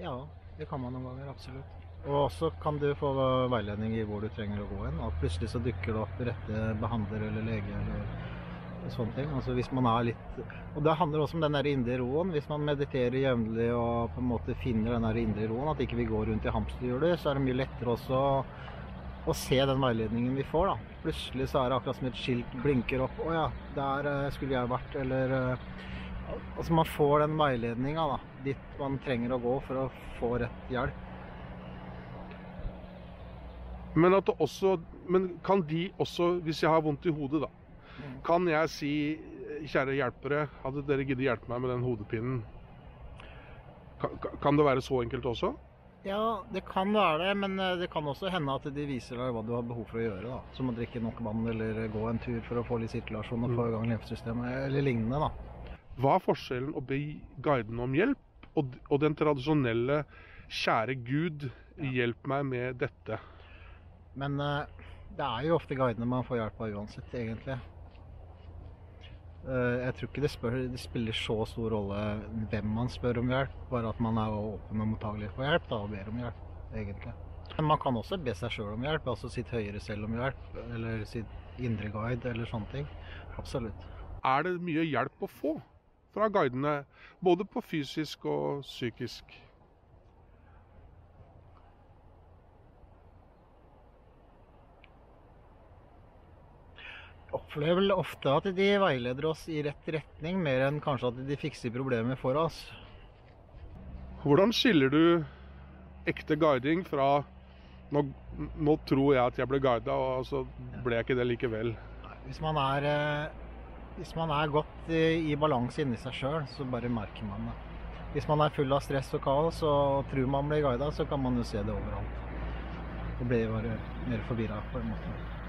Ja, det kan man noen ganger, absolutt. Og også kan du få veiledning i hvor du trenger å gå hen. Og plutselig så dukker det opp rette behandler eller lege eller sånne ting. Altså hvis man er litt Og det handler også om den der indre roen. Hvis man mediterer jevnlig og på en måte finner den der indre roen, at ikke vi går rundt i hamsterhjulet, så er det mye lettere også å se den veiledningen vi får. da. Plutselig så er det akkurat som et skilt blinker opp. 'Å ja, der eh, skulle jeg vært.' Eller eh, Altså man får den veiledninga dit man trenger å gå for å få rett hjelp. Men, at det også, men kan de også, hvis jeg har vondt i hodet, da, kan jeg si kjære hjelpere, hadde dere giddet hjelpe meg med den hodepinen? Kan, kan det være så enkelt også? Ja, det kan være det, men eh, det kan også hende at de viser deg hva du har behov for å gjøre. da. Som å drikke nok vann eller gå en tur for å få litt sirkulasjon og få i gang lymfesystemet eller lignende. da. Hva er forskjellen å be guidene om hjelp og, og den tradisjonelle 'kjære Gud, hjelp meg med dette'? Men eh, det er jo ofte guidene man får hjelp av uansett, egentlig. Eh, jeg tror ikke det, spør, det spiller så stor rolle hvem man spør om hjelp, bare at man er åpen og mottagelig for hjelp da, og ber om hjelp, egentlig. Men man kan også be seg sjøl om hjelp, altså sitt høyere selv om hjelp, eller sitt indre guide, eller sånne ting. Absolutt. Er det mye hjelp å få fra guidene, både på fysisk og psykisk? Jeg opplever vel ofte at de veileder oss i rett retning, mer enn kanskje at de fikser problemer for oss. Hvordan skiller du ekte guiding fra nå, nå tror jeg at jeg ble guida, og så ble jeg ikke det likevel? Hvis man er, eh, hvis man er godt i, i balanse inni seg sjøl, så bare merker man det. Hvis man er full av stress og kaos og tror man blir guida, så kan man jo se det overalt. Og blir bare mer forvirra på en måte.